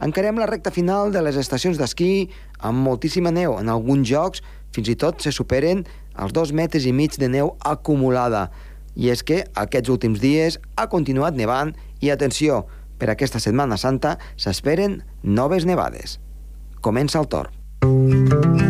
Encarem la recta final de les estacions d'esquí amb moltíssima neu. En alguns jocs fins i tot se superen els dos metres i mig de neu acumulada. I és que aquests últims dies ha continuat nevant i, atenció, per aquesta Setmana Santa s'esperen noves nevades. Comença el torn. Doncs a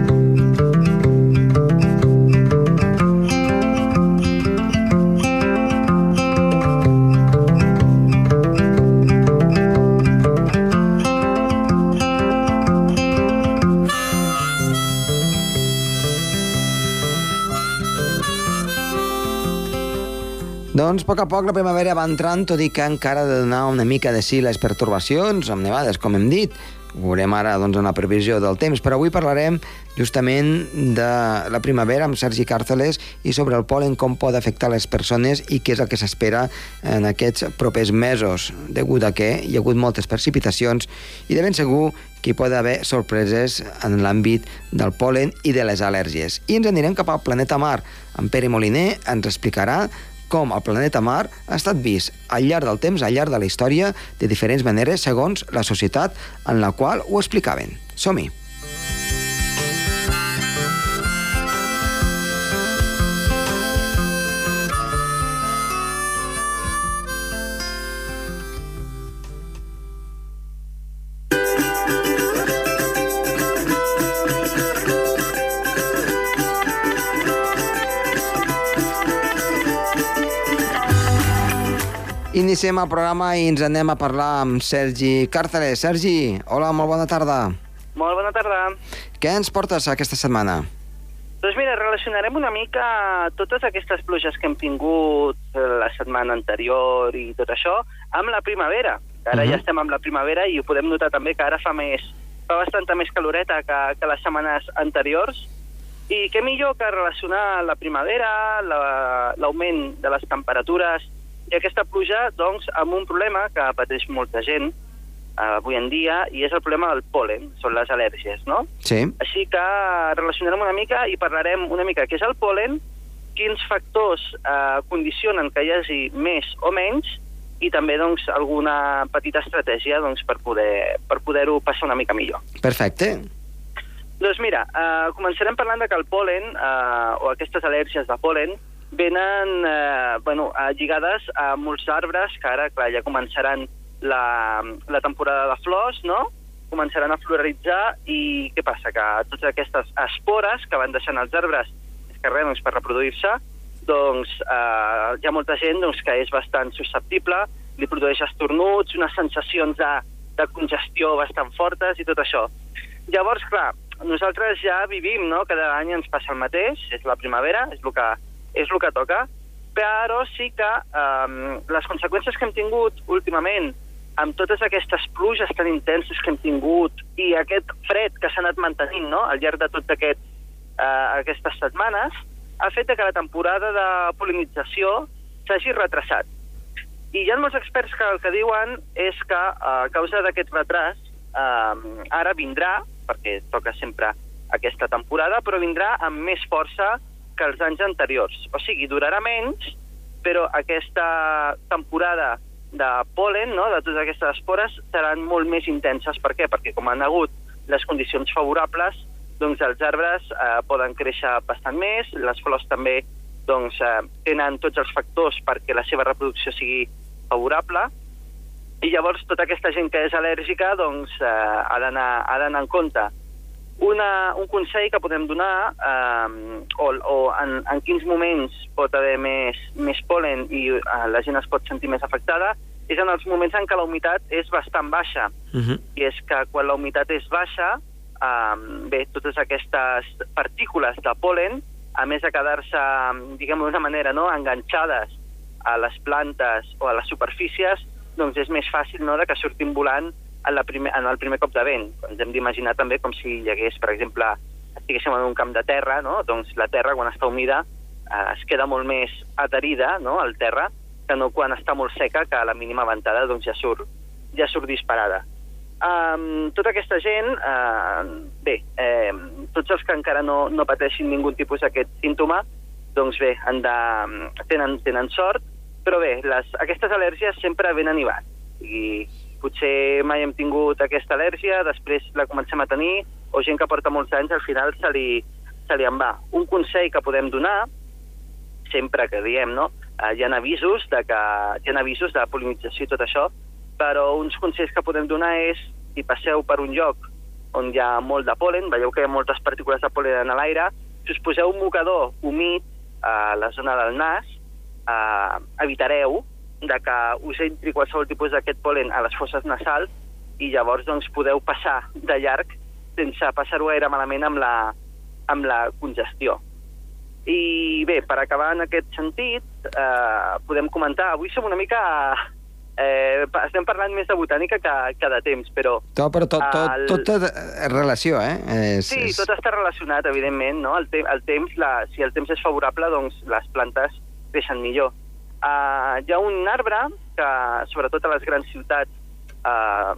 poc la primavera va entrant, tot i que encara ha de donar una mica de sí les pertorbacions, amb nevades, com hem dit. Ho veurem ara doncs, en la previsió del temps, però avui parlarem justament de la primavera amb Sergi Càrceles i sobre el polen, com pot afectar les persones i què és el que s'espera en aquests propers mesos, degut a que hi ha hagut moltes precipitacions i de ben segur que hi pot haver sorpreses en l'àmbit del polen i de les al·lèrgies. I ens anirem cap al planeta Mar. En Pere Moliner ens explicarà com el planeta Mar ha estat vist al llarg del temps, al llarg de la història, de diferents maneres, segons la societat en la qual ho explicaven. Som-hi! Iniciem el programa i ens anem a parlar amb Sergi Càrceles. Sergi, hola, molt bona tarda. Molt bona tarda. Què ens portes aquesta setmana? Doncs mira, relacionarem una mica totes aquestes pluges que hem tingut la setmana anterior i tot això amb la primavera. Ara uh -huh. ja Mhm. estem amb la primavera i ho podem notar també que ara fa més fa bastanta més caloreta que, que les setmanes anteriors. I què millor que relacionar la primavera, la- l'augment la, de les temperatures i aquesta pluja doncs, amb un problema que pateix molta gent eh, avui en dia i és el problema del pol·len, són les al·lèrgies, no? Sí. Així que relacionarem una mica i parlarem una mica què és el pol·len, quins factors eh, condicionen que hi hagi més o menys i també doncs, alguna petita estratègia doncs, per poder per poder-ho passar una mica millor. Perfecte. Doncs mira, eh, començarem parlant de que el pol·len, eh, o aquestes al·lèrgies de pol·len, venen eh, bueno, eh, lligades a molts arbres que ara, clar, ja començaran la, la temporada de flors, no? Començaran a floralitzar i què passa? Que totes aquestes espores que van deixant els arbres que res, doncs, per reproduir-se, doncs eh, hi ha molta gent doncs, que és bastant susceptible, li produeix estornuts, unes sensacions de, de congestió bastant fortes i tot això. Llavors, clar, nosaltres ja vivim, no? Cada any ens passa el mateix, és la primavera, és el que, és el que toca, però sí que um, les conseqüències que hem tingut últimament amb totes aquestes pluges tan intenses que hem tingut i aquest fred que s'ha anat mantenint no? al llarg de totes aquest, uh, aquestes setmanes, ha fet que la temporada de polinització s'hagi retrasat. I hi ha molts experts que el que diuen és que a causa d'aquest retras eh, ara vindrà, perquè toca sempre aquesta temporada, però vindrà amb més força que els anys anteriors. O sigui, durarà menys, però aquesta temporada de pol·len, no, de totes aquestes espores, seran molt més intenses. Per què? Perquè com han hagut les condicions favorables, doncs els arbres eh, poden créixer bastant més, les flors també doncs, eh, tenen tots els factors perquè la seva reproducció sigui favorable, i llavors tota aquesta gent que és al·lèrgica doncs, eh, ha d'anar en compte. Una, un consell que podem donar, eh, o, o en, en quins moments pot haver més, més pol·len i eh, la gent es pot sentir més afectada, és en els moments en què la humitat és bastant baixa. Uh -huh. I és que quan la humitat és baixa, eh, bé, totes aquestes partícules de pol·len, a més de quedar-se, diguem d'una manera, no, enganxades a les plantes o a les superfícies, doncs és més fàcil no, de que surtin volant en, la primer, en el primer cop de vent. Ens hem d'imaginar també com si hi hagués, per exemple, estiguéssim en un camp de terra, no? doncs la terra, quan està humida, eh, es queda molt més adherida no, al terra que no quan està molt seca, que a la mínima ventada doncs, ja, surt, ja surt disparada. Um, tota aquesta gent, uh, bé, eh, tots els que encara no, no pateixin ningun tipus d'aquest símptoma, doncs bé, han de, tenen, tenen sort, però bé, les, aquestes al·lèrgies sempre venen i van. I potser mai hem tingut aquesta al·lèrgia, després la comencem a tenir, o gent que porta molts anys al final se li, se li en va. Un consell que podem donar, sempre que diem, no? Eh, hi ha avisos de que hi ha avisos de polinització i tot això, però uns consells que podem donar és si passeu per un lloc on hi ha molt de polen, veieu que hi ha moltes partícules de polen en l'aire, si us poseu un mocador humit a la zona del nas, eh, evitareu de que us entri qualsevol tipus d'aquest polen a les fosses nasals i llavors doncs, podeu passar de llarg sense passar-ho gaire malament amb la, amb la congestió. I bé, per acabar en aquest sentit, eh, podem comentar, avui som una mica eh, estem parlant més de botànica que, que de temps, però... Tot, però tot, tot, el... tot té relació, eh? És, sí, és... tot està relacionat, evidentment, no? El, te el temps, la, si el temps és favorable, doncs les plantes creixen millor. Uh, hi ha un arbre que, sobretot a les grans ciutats, uh,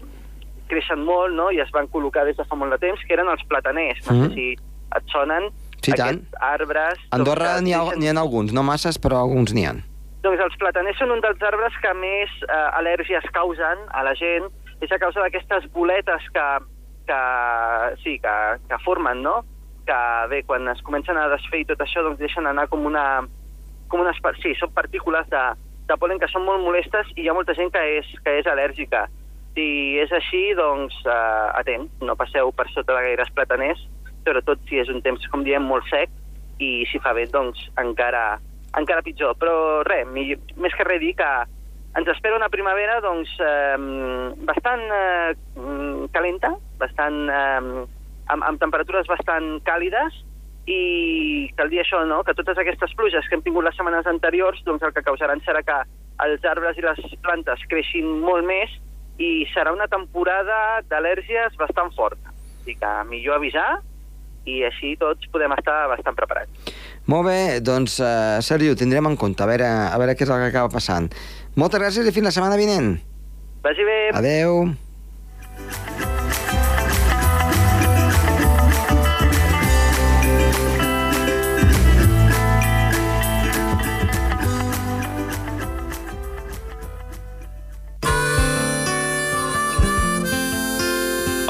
creixen molt, no?, i es van col·locar des de fa molt de temps, que eren els plataners. No mm -hmm. sé si et sonen sí, aquests tant. arbres... A Andorra n'hi ha, ha alguns, no masses, però alguns n'hi ha. Doncs els plataners són un dels arbres que més eh, al·lèrgies causen a la gent. És a causa d'aquestes boletes que, que, sí, que, que formen, no? Que, bé, quan es comencen a desfer i tot això, doncs deixen anar com una... Com unes, sí, són partícules de, de polen que són molt molestes i hi ha molta gent que és, que és al·lèrgica. Si és així, doncs, eh, atent, no passeu per sota de gaires plataners, sobretot si és un temps, com diem, molt sec, i si fa vent, doncs, encara, encara pitjor. Però res, més que res dir que ens espera una primavera doncs, eh, bastant eh, calenta, bastant, eh, amb, amb temperatures bastant càlides, i cal dir això, no? que totes aquestes pluges que hem tingut les setmanes anteriors doncs el que causaran serà que els arbres i les plantes creixin molt més i serà una temporada d'al·lèrgies bastant forta. Així que millor avisar i així tots podem estar bastant preparats. Molt bé, doncs, uh, Sergi, ho tindrem en compte, a veure, a veure què és el que acaba passant. Moltes gràcies i fins la setmana vinent. Vagi bé. Adeu.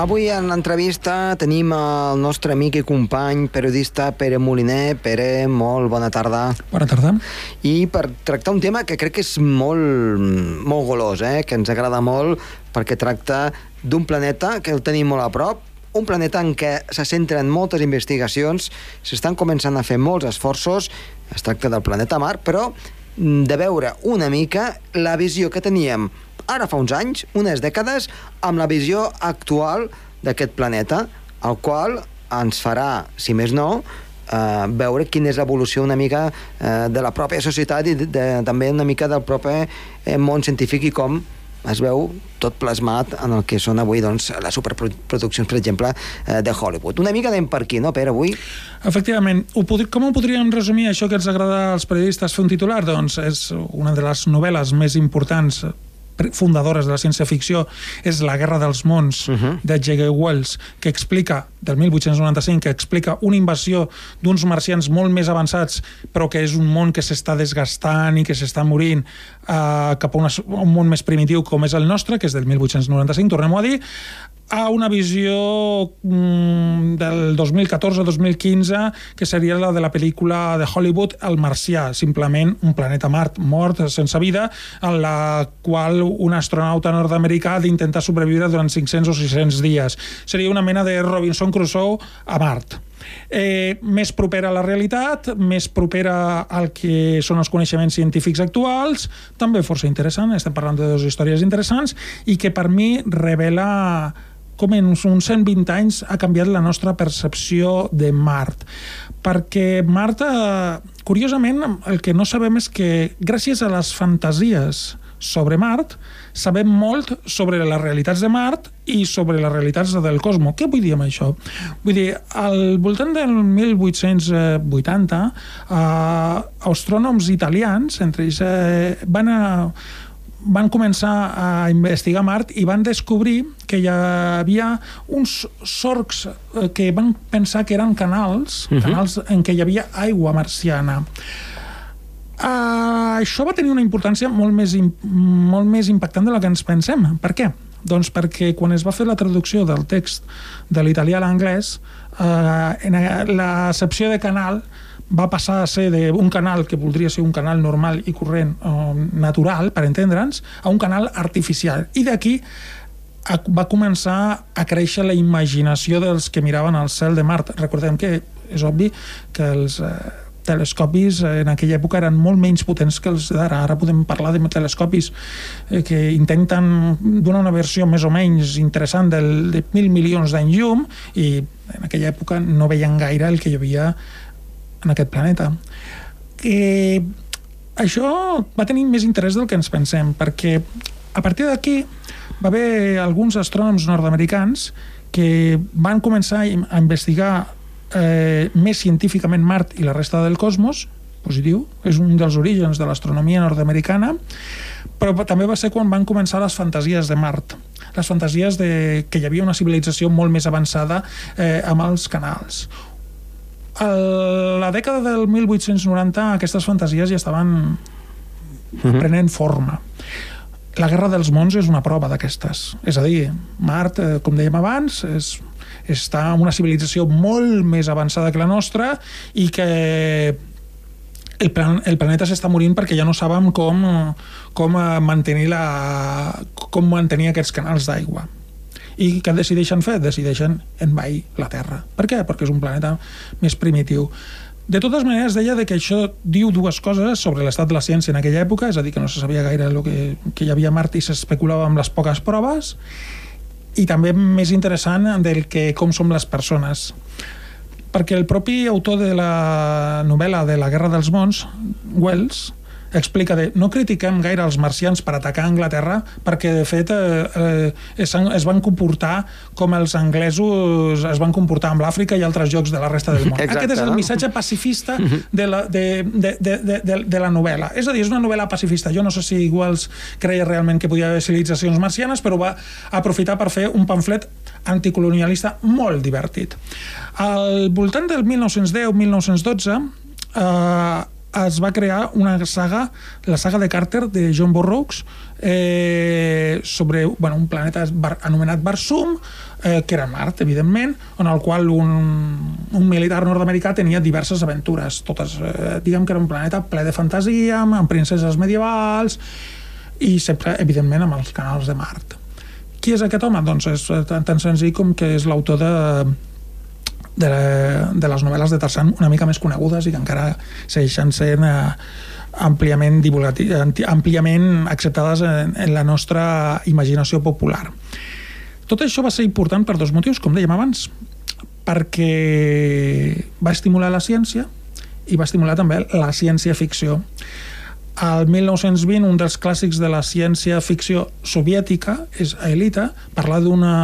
Avui en l'entrevista tenim el nostre amic i company periodista Pere Moliner. Pere, molt bona tarda. Bona tarda. I per tractar un tema que crec que és molt, molt golós, eh? que ens agrada molt, perquè tracta d'un planeta que el tenim molt a prop, un planeta en què se centren moltes investigacions, s'estan començant a fer molts esforços, es tracta del planeta Mar, però de veure una mica la visió que teníem ara fa uns anys, unes dècades, amb la visió actual d'aquest planeta, el qual ens farà, si més no, eh, veure quina és l'evolució una mica eh, de la pròpia societat i de, de, també una mica del propi eh, món científic i com es veu tot plasmat en el que són avui doncs, les superproduccions, per exemple, eh, de Hollywood. Una mica anem per aquí, no, Per, avui? Efectivament. Ho pod com ho podríem resumir, això que ens agrada als periodistes fer un titular? Doncs és una de les novel·les més importants fundadores de la ciència-ficció és La guerra dels mons uh -huh. de J.G. Wells, que explica, del 1895, que explica una invasió d'uns marcians molt més avançats, però que és un món que s'està desgastant i que s'està morint uh, cap a una, un món més primitiu com és el nostre, que és del 1895, tornem a dir, a una visió mm, del 2014-2015 que seria la de la pel·lícula de Hollywood El Marcià, simplement un planeta Mart mort sense vida en la qual un astronauta nord-americà ha d'intentar sobreviure durant 500 o 600 dies. Seria una mena de Robinson Crusoe a Mart eh, més propera a la realitat, més propera al que són els coneixements científics actuals, també força interessant, estem parlant de dues històries interessants, i que per mi revela com en uns 120 anys ha canviat la nostra percepció de Mart. Perquè Mart, eh, curiosament, el que no sabem és que gràcies a les fantasies sobre Mart, sabem molt sobre les realitats de Mart i sobre les realitats del cosmos. Què vull dir amb això? Vull dir, al voltant del 1880, eh, astrònoms italians, entre ells, eh, van a van començar a investigar Mart i van descobrir que hi havia uns sorcs eh, que van pensar que eren canals, uh -huh. canals en què hi havia aigua marciana. Uh, això va tenir una importància molt més, molt més impactant de la que ens pensem. Per què? Doncs perquè quan es va fer la traducció del text de l'italià a l'anglès, uh, en l'accepció de canal va passar a ser d'un canal que voldria ser un canal normal i corrent, uh, natural, per entendre'ns, a un canal artificial. I d'aquí va començar a créixer la imaginació dels que miraven el cel de Mart. Recordem que és obvi que els, eh, telescopis en aquella època eren molt menys potents que els d'ara. Ara podem parlar de telescopis eh, que intenten donar una versió més o menys interessant del, de mil milions d'anys llum i en aquella època no veien gaire el que hi havia en aquest planeta. Que això va tenir més interès del que ens pensem, perquè a partir d'aquí va haver alguns astrònoms nord-americans que van començar a investigar eh, més científicament Mart i la resta del cosmos, positiu, és un dels orígens de l'astronomia nord-americana, però també va ser quan van començar les fantasies de Mart, les fantasies de que hi havia una civilització molt més avançada eh, amb els canals. A la dècada del 1890 aquestes fantasies ja estaven uh mhm. -huh. prenent forma. La Guerra dels Mons és una prova d'aquestes. És a dir, Mart, eh, com dèiem abans, és està en una civilització molt més avançada que la nostra i que el, plan, el planeta s'està morint perquè ja no sabem com, com mantenir la, com mantenir aquests canals d'aigua i què decideixen fer? Decideixen envair la Terra. Per què? Perquè és un planeta més primitiu. De totes maneres, deia de que això diu dues coses sobre l'estat de la ciència en aquella època, és a dir, que no se sabia gaire el que, que hi havia a Mart i s'especulava amb les poques proves, i també més interessant del que com som les persones perquè el propi autor de la novel·la de la Guerra dels Mons, Wells, explica de no critiquem gaire els marcians per atacar Anglaterra perquè de fet eh, eh, es, es van comportar com els anglesos es van comportar amb l'Àfrica i altres llocs de la resta del món. Exacte, Aquest és el missatge pacifista de la, de, de, de, de, de, de la novel·la. És a dir, és una novel·la pacifista. Jo no sé si iguals creia realment que podia haver civilitzacions marcianes, però va aprofitar per fer un pamflet anticolonialista molt divertit. Al voltant del 1910-1912 eh, es va crear una saga, la saga de Carter de John Burroughs, eh, sobre bueno, un planeta bar, anomenat Barsum, eh, que era Mart, evidentment, en el qual un, un militar nord-americà tenia diverses aventures, totes, eh, diguem que era un planeta ple de fantasia, amb, princeses medievals, i sempre, evidentment, amb els canals de Mart. Qui és aquest home? Doncs és tan, tan senzill com que és l'autor de de, de les novel·les de Tarzan una mica més conegudes i que encara segueixen sent eh, àmpliament, àmpliament acceptades en, en la nostra imaginació popular. Tot això va ser important per dos motius, com dèiem abans, perquè va estimular la ciència i va estimular també la ciència-ficció. Al 1920, un dels clàssics de la ciència-ficció soviètica és Elita, parlar d'una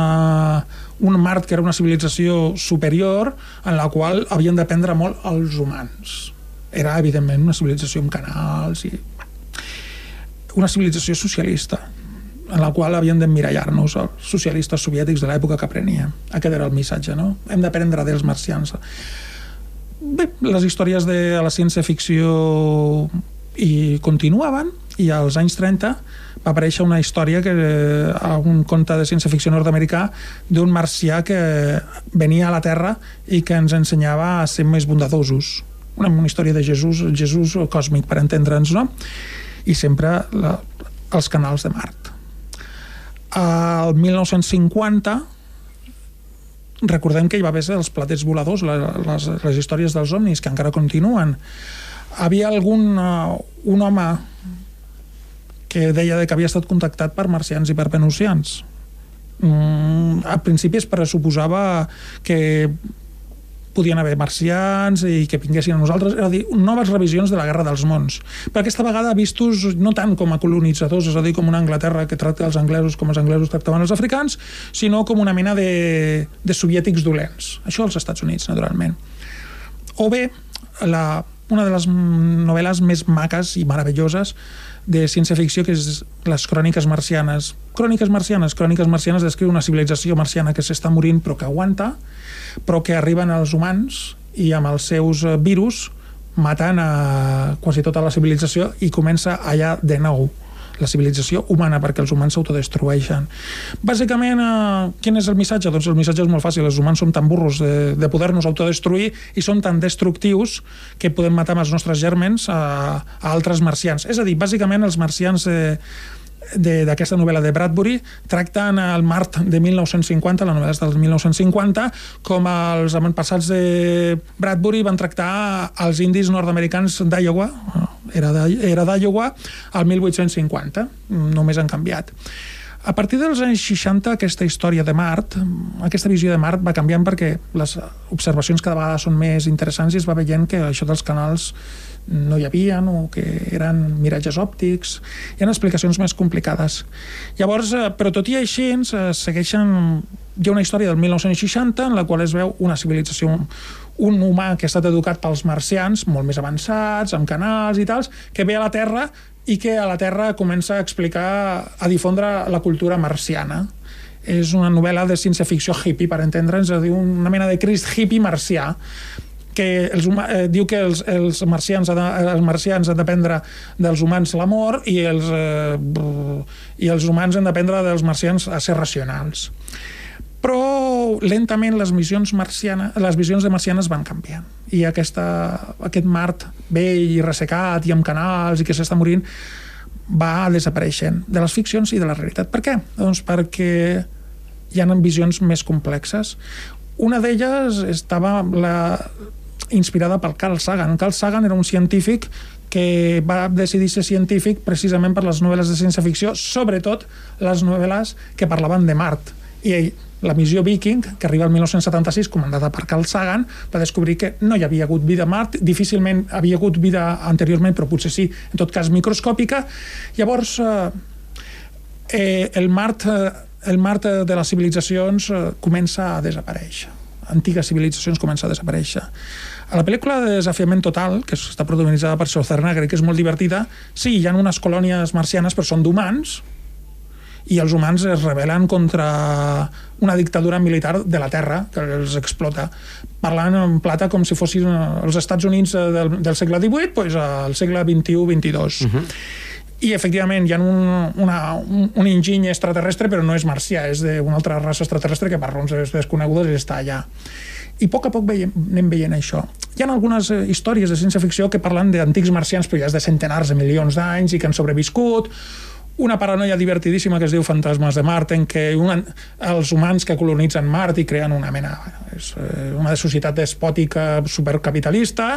un Mart que era una civilització superior en la qual havien d'aprendre molt els humans. Era, evidentment, una civilització amb canals i... Una civilització socialista en la qual havien d'emmirallar-nos els socialistes soviètics de l'època que aprenia. Aquest era el missatge, no? Hem d'aprendre dels marcians. Bé, les històries de la ciència-ficció i continuaven i als anys 30 va aparèixer una història que a un conte de ciència-ficció nord-americà d'un marcià que venia a la Terra i que ens ensenyava a ser més bondadosos. Una, una història de Jesús, Jesús còsmic, per entendre'ns, no? I sempre la, els canals de Mart. Al 1950 recordem que hi va haver els platets voladors, les, les històries dels omnis, que encara continuen. Havia algun, uh, un home que deia que havia estat contactat per marcians i per venusians. Mm, a principi es pressuposava que podien haver marcians i que vinguessin a nosaltres, és a dir, noves revisions de la Guerra dels Mons. Però aquesta vegada vistos no tant com a colonitzadors, és a dir, com una Anglaterra que tracta els anglesos com els anglesos tractaven els africans, sinó com una mena de, de soviètics dolents. Això als Estats Units, naturalment. O bé, la, una de les novel·les més maques i meravelloses de ciència-ficció, que és les cròniques marcianes. Cròniques marcianes. Cròniques marcianes descriu una civilització marciana que s'està morint però que aguanta, però que arriben als humans i amb els seus eh, virus matant a quasi tota la civilització i comença allà de nou la civilització humana perquè els humans s'autodestrueixen. Bàsicament, eh, quin és el missatge? Doncs el missatge és molt fàcil. Els humans som tan burros de, de poder-nos autodestruir i som tan destructius que podem matar amb els nostres germens a, a altres marcians. És a dir, bàsicament els marcians... Eh, d'aquesta novel·la de Bradbury tracten el Mart de 1950, la novel·la és del 1950, com els avantpassats de Bradbury van tractar els indis nord-americans d'Iowa, era d'Iowa, al 1850, només han canviat. A partir dels anys 60, aquesta història de Mart, aquesta visió de Mart va canviant perquè les observacions cada vegada són més interessants i es va veient que això dels canals no hi havia, o que eren miratges òptics, hi ha explicacions més complicades. Llavors, eh, però tot i així, eh, segueixen... Hi ha una història del 1960 en la qual es veu una civilització un humà que ha estat educat pels marcians, molt més avançats, amb canals i tals, que ve a la Terra i que a la Terra comença a explicar, a difondre la cultura marciana. És una novel·la de ciència-ficció hippie, per entendre'ns, és dir, una mena de Crist hippie marcià que els, eh, diu que els, els, marcians, els marcians han d'aprendre dels humans l'amor i, els, eh, i els humans han d'aprendre dels marcians a ser racionals. Però lentament les missions marcianes, les visions de marcianes van canviant i aquesta, aquest Mart vell i ressecat i amb canals i que s'està morint va desapareixent de les ficcions i de la realitat. Per què? Doncs perquè hi ha visions més complexes. Una d'elles estava la, inspirada pel Carl Sagan. Carl Sagan era un científic que va decidir ser científic precisament per les novel·les de ciència-ficció, sobretot les novel·les que parlaven de Mart. I ell, la missió Viking, que arriba al 1976, comandada per Carl Sagan, va descobrir que no hi havia hagut vida a Mart, difícilment havia hagut vida anteriorment, però potser sí, en tot cas microscòpica. Llavors, eh, eh, el Mart, eh, el Mart de les civilitzacions eh, comença a desaparèixer antigues civilitzacions comença a desaparèixer. A la pel·lícula de Desafiament Total, que està protagonitzada per Schwarzenegger, que és molt divertida, sí, hi ha unes colònies marcianes, però són d'humans, i els humans es rebel·len contra una dictadura militar de la Terra que els explota, parlant en plata com si fossin els Estats Units del, del segle XVIII, doncs al segle XXI-XXII. Uh -huh i efectivament hi ha un, una, un, un enginy extraterrestre però no és marcià, és d'una altra raça extraterrestre que per raons desconegudes està allà i a poc a poc veiem, anem veient això. Hi ha algunes eh, històries de ciència-ficció que parlen d'antics marcians, però ja és de centenars de milions d'anys i que han sobreviscut, una paranoia divertidíssima que es diu Fantasmes de Mart, en què un, els humans que colonitzen Mart i creen una mena, és eh, una societat despòtica supercapitalista,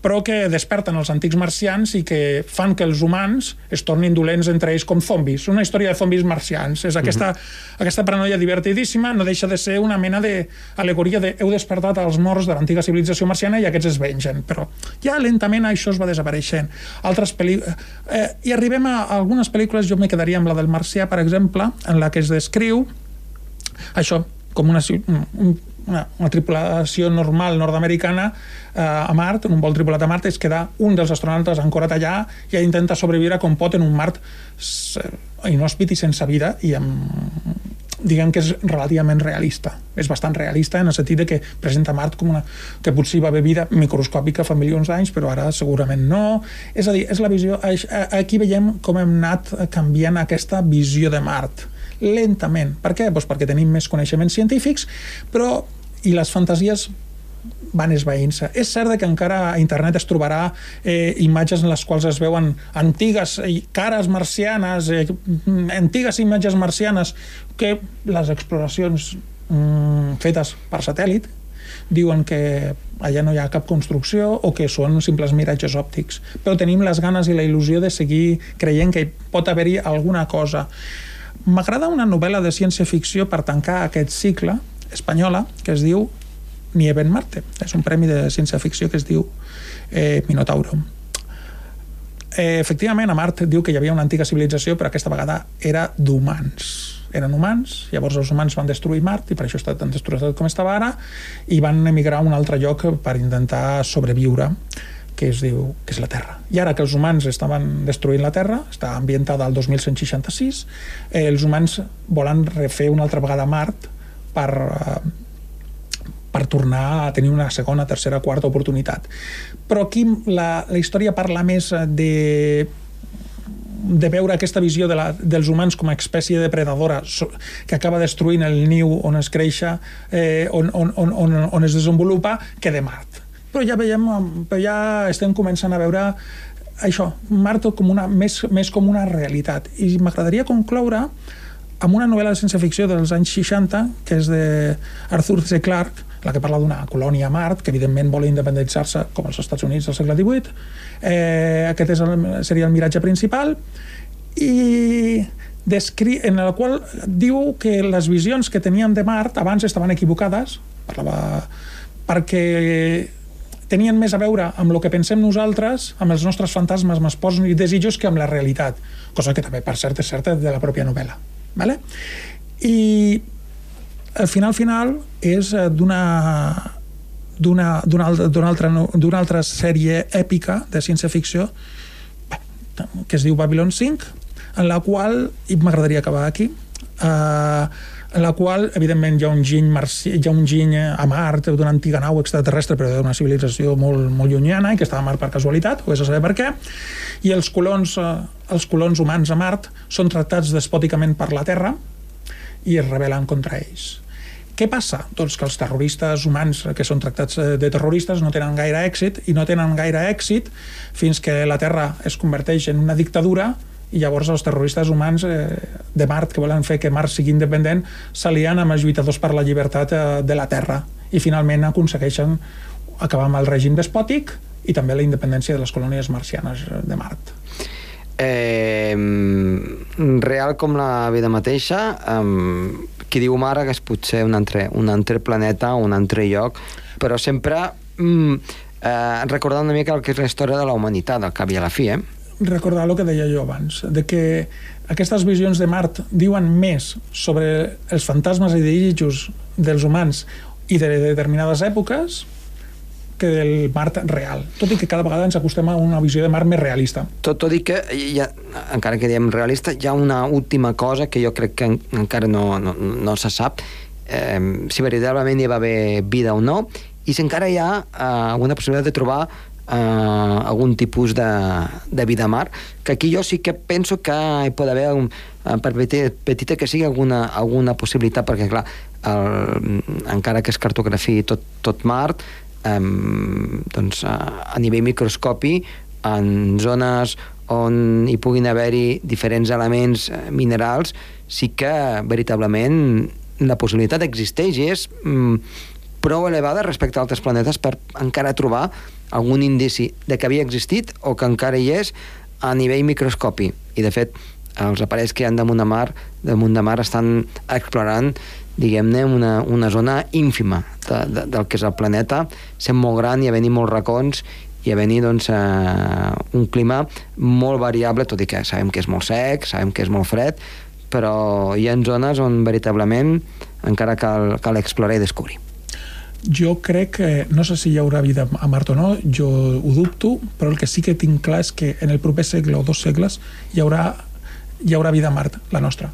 però que desperten els antics marcians i que fan que els humans es tornin dolents entre ells com zombis. Una història de zombis marcians. És aquesta, uh mhm. -huh. aquesta paranoia divertidíssima no deixa de ser una mena d'alegoria de heu despertat els morts de l'antiga civilització marciana i aquests es vengen. Però ja lentament això es va desapareixent. Altres pel·lícules... Eh, I arribem a algunes pel·lícules jo me quedaria amb la del Marcià, per exemple, en la que es descriu això com una, una, una tripulació normal nord-americana eh, a Mart, en un vol tripulat a Mart, es queda un dels astronautes ancorat allà i intenta sobreviure com pot en un Mart inhòspit i sense vida i amb diguem que és relativament realista. És bastant realista en el sentit de que presenta Mart com una... que potser va haver vida microscòpica fa milions d'anys, però ara segurament no. És a dir, és la visió... Aquí veiem com hem anat canviant aquesta visió de Mart lentament. Per què? Doncs perquè tenim més coneixements científics, però i les fantasies van esveint-se. És cert que encara a internet es trobarà eh, imatges en les quals es veuen antigues cares marcianes, eh, antigues imatges marcianes, que les exploracions mm, fetes per satèl·lit diuen que allà no hi ha cap construcció o que són simples miratges òptics. Però tenim les ganes i la il·lusió de seguir creient que pot haver-hi alguna cosa. M'agrada una novel·la de ciència-ficció per tancar aquest cicle espanyola que es diu Nieve en Marte. És un premi de ciència-ficció que es diu eh, Minotauro. Eh, efectivament, a Mart diu que hi havia una antiga civilització, però aquesta vegada era d'humans. Eren humans, llavors els humans van destruir Mart i per això està tan destruït com estava ara i van emigrar a un altre lloc per intentar sobreviure que es diu que és la Terra. I ara que els humans estaven destruint la Terra, està ambientada al 2166, eh, els humans volen refer una altra vegada Mart per, eh, tornar a tenir una segona, tercera, quarta oportunitat. Però aquí la, la història parla més de de veure aquesta visió de la, dels humans com a espècie depredadora que acaba destruint el niu on es creixa, eh, on, on, on, on, on es desenvolupa, que de Mart però ja veiem, però ja estem començant a veure això, Mart com una, més, més com una realitat. I m'agradaria concloure amb una novel·la de ciència-ficció dels anys 60, que és de Arthur C. Clarke, la que parla d'una colònia a Mart, que evidentment vol independitzar-se com els Estats Units del segle XVIII. Eh, aquest és el, seria el miratge principal. I descri en la qual diu que les visions que teníem de Mart abans estaven equivocades, parlava perquè tenien més a veure amb el que pensem nosaltres, amb els nostres fantasmes, amb pors i desitjos, que amb la realitat. Cosa que també, per cert, és certa de la pròpia novel·la. Vale? I el final final és eh, d'una d'una altra, altra sèrie èpica de ciència-ficció que es diu Babylon 5 en la qual, i m'agradaria acabar aquí eh, en la qual, evidentment, hi ha un giny, marci, hi ha un giny a Mart d'una antiga nau extraterrestre, però d'una civilització molt, molt llunyana i que estava a Mart per casualitat, o és a saber per què, i els colons, eh, els colons humans a Mart són tractats despòticament per la Terra i es rebel·len contra ells. Què passa? Doncs que els terroristes humans que són tractats eh, de terroristes no tenen gaire èxit i no tenen gaire èxit fins que la Terra es converteix en una dictadura i llavors els terroristes humans eh, de Mart que volen fer que Mart sigui independent s'alien amb els lluitadors per la llibertat eh, de la Terra i finalment aconsegueixen acabar amb el règim despòtic i també la independència de les colònies marcianes de Mart. Eh, real com la vida mateixa, eh, qui diu Mara que és potser un altre, un altre planeta, un altre lloc, però sempre mm, eh, recordant una mica el que és la història de la humanitat, al cap i a la fi, eh? recordar el que deia jo abans, de que aquestes visions de Mart diuen més sobre els fantasmes i desitjos dels humans i de determinades èpoques que del Mart real. Tot i que cada vegada ens acostem a una visió de Mart més realista. Tot, tot i que, ha, encara que diem realista, hi ha una última cosa que jo crec que en, encara no, no, no se sap, eh, si veritablement hi va haver vida o no, i si encara hi ha eh, alguna possibilitat de trobar eh, algun tipus de, de vida mar, que aquí jo sí que penso que hi pot haver, un, eh, per petita que sigui, alguna, alguna possibilitat, perquè, clar, el, encara que es cartografi tot, tot Mart, eh, doncs, a, a nivell microscopi, en zones on hi puguin haver-hi diferents elements eh, minerals, sí que veritablement la possibilitat existeix i és mm, prou elevada respecte a altres planetes per encara trobar algun indici de que havia existit o que encara hi és a nivell microscopi. I, de fet, els aparells que hi ha damunt de mar, damunt de mar estan explorant diguem-ne, una, una zona ínfima de, de, del que és el planeta, sent molt gran i havent-hi molts racons i haver-hi doncs, eh, un clima molt variable, tot i que sabem que és molt sec, sabem que és molt fred, però hi ha zones on veritablement encara cal, cal explorar i descobrir. Jo crec que, no sé si hi haurà vida a Mart o no, jo ho dubto, però el que sí que tinc clar és que en el proper segle o dos segles hi haurà, hi haurà vida a Mart, la nostra.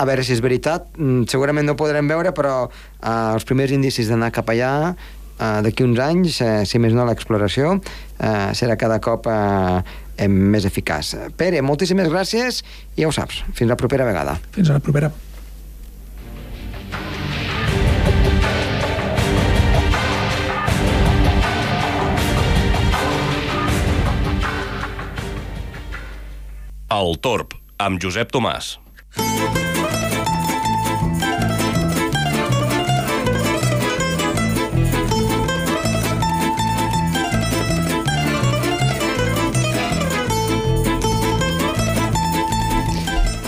A veure si és veritat, mm, segurament no ho podrem veure, però eh, els primers indicis d'anar cap allà eh, d'aquí uns anys, eh, si més no l'exploració, eh, serà cada cop eh, més eficaç. Pere, moltíssimes gràcies i ja ho saps, fins la propera vegada. Fins a la propera. El Torb, amb Josep Tomàs.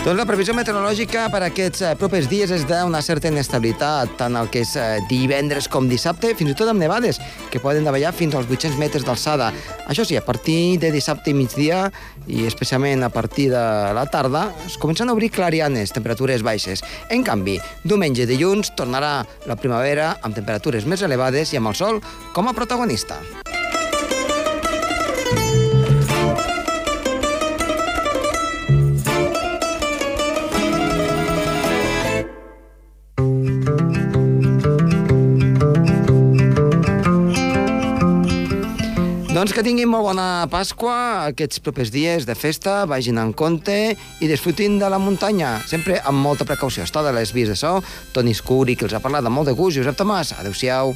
Doncs la previsió meteorològica per aquests eh, propers dies és d'una certa inestabilitat, tant el que és eh, divendres com dissabte, fins i tot amb nevades, que poden davallar fins als 800 metres d'alçada. Això sí, a partir de dissabte i migdia, i especialment a partir de la tarda, es comencen a obrir clarianes, temperatures baixes. En canvi, diumenge i dilluns tornarà la primavera amb temperatures més elevades i amb el sol com a protagonista. Doncs que tinguin molt bona Pasqua, aquests propers dies de festa, vagin en compte i disfrutin de la muntanya, sempre amb molta precaució. Està de les vies de so, Toni Escuri, que els ha parlat amb molt de gust, Josep Tomàs, adeu-siau.